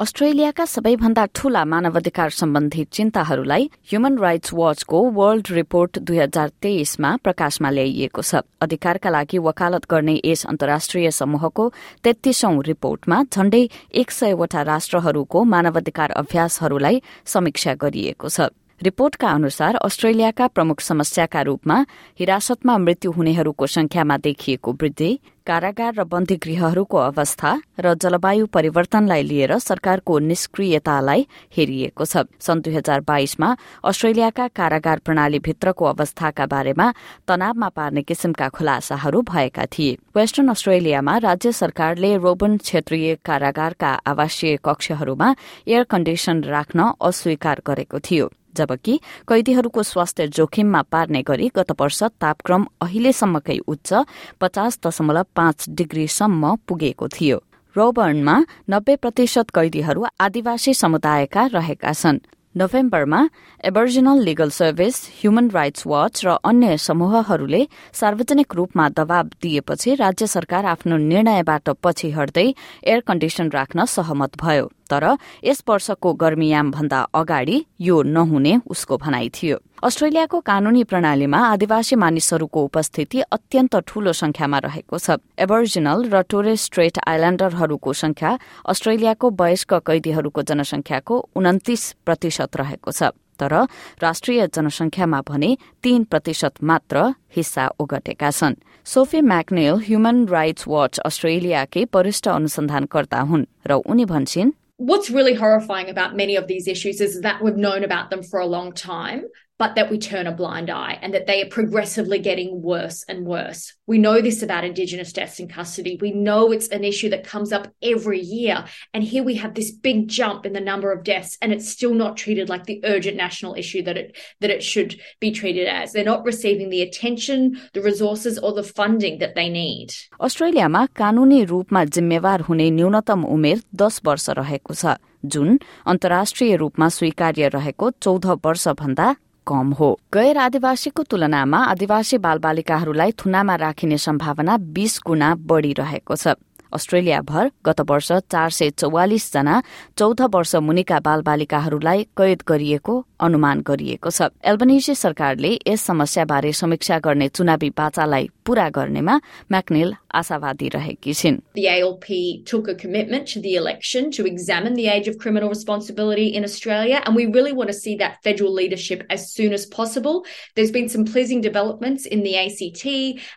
अस्ट्रेलियाका सबैभन्दा ठूला मानवाधिकार सम्बन्धी चिन्ताहरूलाई ह्युमन राइट्स वाचको वर्ल्ड रिपोर्ट दुई हजार तेइसमा प्रकाशमा ल्याइएको छ। अधिकारका लागि वकालत गर्ने यस अन्तर्राष्ट्रिय समूहको तेत्तीसौं रिपोर्टमा झण्डै एक सयवटा राष्ट्रहरूको मानवाधिकार अभ्यासहरूलाई समीक्षा गरिएको छ। रिपोर्टका अनुसार अस्ट्रेलियाका प्रमुख समस्याका रूपमा हिरासतमा मृत्यु हुनेहरूको संख्यामा देखिएको वृद्धि कारागार र बन्दी गृहहरूको अवस्था र जलवायु परिवर्तनलाई लिएर सरकारको निष्क्रियतालाई हेरिएको छ। सन् दुई हजार बाइसमा अस्ट्रेलियाका कारागार प्रणालीभित्रको अवस्थाका बारेमा तनावमा पार्ने किसिमका खुलासाहरू भएका थिए। वेस्टर्न अस्ट्रेलियामा राज्य सरकारले रोबन क्षेत्रीय कारागारका आवासीय कक्षहरूमा एयर कण्डिसन राख्न अस्वीकार गरेको थियो। जबकि कैदीहरूको स्वास्थ्य जोखिममा पार्ने गरी गत वर्ष तापक्रम अहिलेसम्मकै उच्च पचास दशमलव पाँच डिग्रीसम्म पुगेको थियो। रोबर्नमा नब्बे प्रतिशत कैदीहरू आदिवासी समुदायका रहेका छन्। नोभेम्बरमा Aboriginal legal service human rights watch र अन्य समूहहरूले सार्वजनिक रूपमा दबाव दिएपछि राज्य सरकार आफ्नो निर्णयबाट पछि हट्दै एयर कण्डिसन राख्न सहमत भयो। तर यस वर्षको गर्मीयाम भन्दा अगाडि यो नहुने उसको भनाइ थियो। अस्ट्रेलियाको कानूनी प्रणालीमा आदिवासी मानिसहरूको उपस्थिति अत्यन्त ठूलो संख्यामा रहेको छ। एबर्जिनल र टोरेस स्ट्रेट आइल्याण्डरहरूको संख्या अस्ट्रेलियाको वयस्क कैदीहरूको जनसंख्याको उन्तिस प्रतिशत रहेको छ। तर राष्ट्रिय जनसंख्यामा भने तीन प्रतिशत मात्र हिस्सा ओगटेका छन्। Sophie McNeill human rights watch अस्ट्रेलियाकै वरिष्ठ अनुसन्धानकर्ता हुन् र उनी भन्छन् what's really horrifying about many of these issues is that we've known about them for a long time but that we turn a blind eye and that they are progressively getting worse and worse. We know this about Indigenous deaths in custody. We know it's an issue that comes up every year. And here we have this big jump in the number of deaths, and it's still not treated like the urgent national issue that it that it should be treated as. They're not receiving the attention, the resources, or the funding that they need. अस्ट्रेलियामा कानूनी रूपमा जिम्मेवार हुने न्यूनतम उमेर दस वर्ष रहेको छ जुन अन्तर्राष्ट्रिय रूपमा स्वीकार्य रहेको चौध वर्ष भन्दा कम हो। गैर आदिवासीको तुलनामा आदिवासी बालबालिकाहरूलाई थुनामा राखिने सम्भावना बीस गुणा बढ़ी रहेको छ। अस्ट्रेलियाभर गत वर्ष चार सय चौवालिस जना चौध वर्ष मुनिका बालबालिकाहरूलाई कैद गरिएको अनुमान गरिएको छ एल्बनिजी सरकारले यस समस्याबारे समीक्षा गर्ने चुनावी बाचालाई पूरा गर्नेमा म्याकनेल आशावादी रहेकी छिन् The ALP took a commitment to the election to examine the age of criminal responsibility in Australia and we really want to see that federal leadership as soon as possible. There's been some pleasing developments in the ACT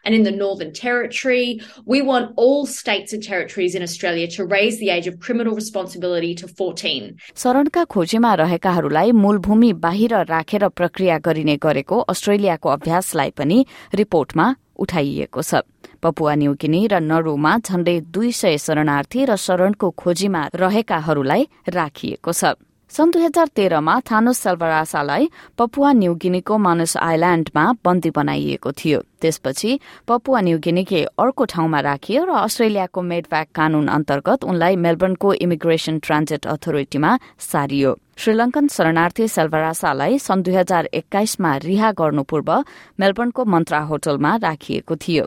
and in the Northern Territory. We want all states and territories in Australia to raise the age of criminal responsibility to 14. शरणका खोजीमा रहेकाहरूलाई मूलभूमि बाहिर राखेर प्रक्रिया गरिने गरेको अस्ट्रेलियाको अभ्यासलाई पनि रिपोर्टमा उठाइएको छ। पपुवा न्युगिनी र नरुमा झण्डै दुई सय शरणार्थी र शरणको खोजीमा रहेकाहरूलाई राखिएको छ। सन् दुई हजार तेह्रमा थानोस सेल्भरासालाई पपुवा न्युगिनीको मानस आइल्याण्डमा बन्दी बनाइएको थियो। त्यसपछि पपुवा न्युगिनीकै अर्को ठाउँमा राखियो र अस्ट्रेलियाको मेडभ्याक कानून अन्तर्गत उनलाई मेलबर्नको इमिग्रेशन ट्रान्जिट अथोरिटीमा सारियो। श्रीलंकन शरणार्थी सेल्वरासालाई सन् दुई हजार एक्काइसमा रिहा गर्नु पूर्व मेलबर्नको मन्त्रा होटलमा राखिएको थियो।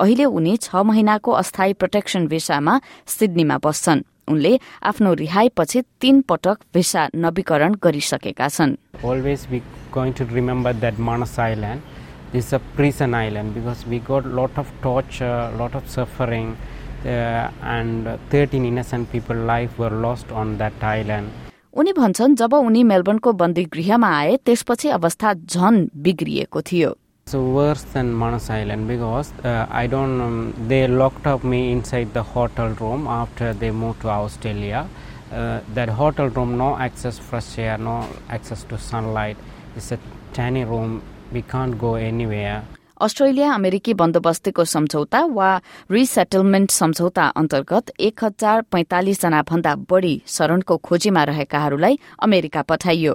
अहिले उनी छ महिनाको अस्थायी प्रोटेक्सन भिसामा सिडनीमा बस्छन्। उनले आफ्नो रिहाईपछि तीन पटक भिसा नवीकरण गरिसकेका छन्। It's a prison island because we got a lot of torture, a lot of suffering, uh, and 13 innocent people's life were lost on that island. उनी भन्छन् जब उनी मेलबर्नको बन्दी गृहमा आए त्यसपछि अवस्था झन बिग्रिएको थियो So worse than Manas Island because uh, I don't. Um, they locked up me inside the hotel room after they moved to Australia. Uh, that hotel room, no access fresh air, no access to sunlight. It's a tiny room. We can't go anywhere. Australia अमेरिकी बन्दोबस्तीको सम्झौता वा resettlement सम्झौता अन्तर्गत एक हजार पैंतालिस जना भन्दा बढ़ी शरणको खोजीमा रहेकाहरूलाई अमेरिका पठाइयो।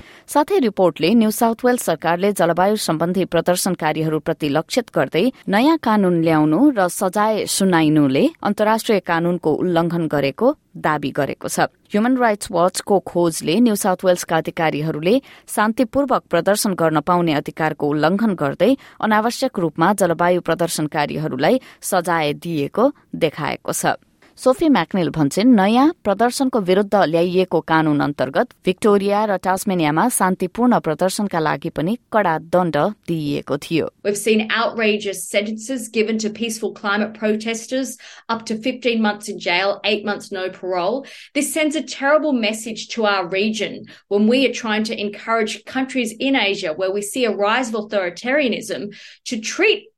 साथै रिपोर्टले न्यू साउथ वेल्स सरकारले जलवायु सम्बन्धी प्रदर्शनकारीहरूप्रति लक्षित गर्दै नयाँ कानून ल्याउनु र सजाय सुनाइनुले अन्तर्राष्ट्रिय कानूनको उल्लंघन गरेको दावी गरेको छ। ह्युमन राइट्स वाचको खोजले न्यू साउथ वेल्सका अधिकारीहरूले शान्तिपूर्वक प्रदर्शन गर्न पाउने अधिकारको उल्लंघन गर्दै अनावश्यक रूपमा जलवायु प्रदर्शनकारीहरूलाई सजाय दिएको देखाएको छ। सोफी म्याक्नेल भन्छन् नयाँ प्रदर्शनको विरूद्ध ल्याइएको कानून अन्तर्गत भिक्टोरिया र टास्मेनियामा शान्तिपूर्ण प्रदर्शनका लागि पनि कडा दण्ड दिइएको थियो We've seen outrageous sentences given to peaceful climate protesters, up to 15 months in jail, 8 months no parole. This sends a terrible message to our region when we are trying to encourage countries in Asia where we see a rise of authoritarianism to treat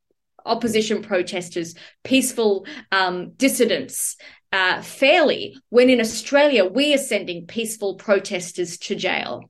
opposition protesters, peaceful um, dissidents uh, fairly, when in Australia we are sending peaceful protesters to jail.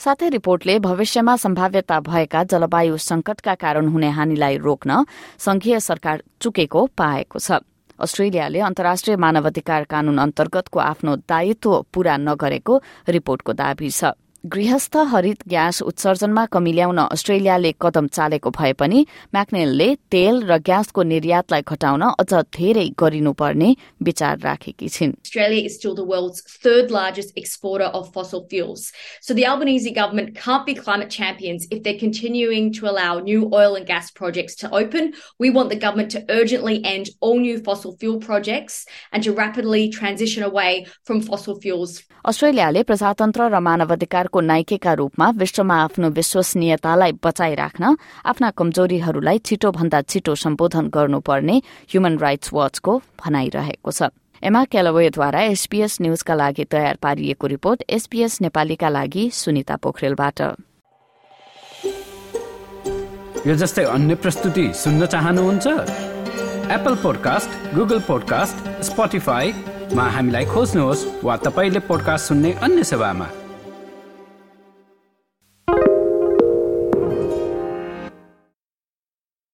साथै रिपोर्टले भविष्यमा सम्भाव्यता भएका जलवायु संकटका कारण हुने हानिलाई रोक्न संघीय सरकार चुकेको पाएको छ अस्ट्रेलियाले अन्तर्राष्ट्रिय मानवाधिकार कानून अन्तर्गतको आफ्नो दायित्व पूरा नगरेको रिपोर्टको दावी छ गृहस्थ हरित ग्यास उत्सर्जनमा कमी ल्याउन अस्ट्रेलियाले कदम चालेको भए पनि म्याक्नेलले तेल र ग्यासको निर्यातलाई घटाउन अझ धेरै गरिनुपर्ने विचार राखेकी छिन् Australia is still the world's third largest exporter of fossil fuels. So the Albanese government can't be climate champions if they're continuing to allow new oil and gas projects to open. We want the government to urgently end all new fossil fuel projects and to rapidly transition away from fossil fuels. अस्ट्रेलियाले प्रजातन्त्र र मानवाधिकारको नाइकेका रूपमा विश्वमा आफ्नो विश्वसनीयतालाई बचाइराख्न आफ्ना कमजोरीहरूलाई छिटो भन्दा छिटो सम्बोधन गर्नुपर्ने ह्युमन राइट्स वाचको भनाइरहेको छ। एमा क्यालोवेद्वारा एसपीएस न्यूजका लागि तयार पारिएको रिपोर्ट एसपीएस नेपालीका लागि सुनिता पोखरेलबाट। यो जस्तै अन्य प्रस्तुति सुन्न चाहनुहुन्छ? एप्पल पोडकास्ट गुगल पोडकास्ट स्पोटिफाईमा हामीलाई खोज्नुहोस् वा तपाईँले पोडकास्ट सुन्ने अन्य सेवामा।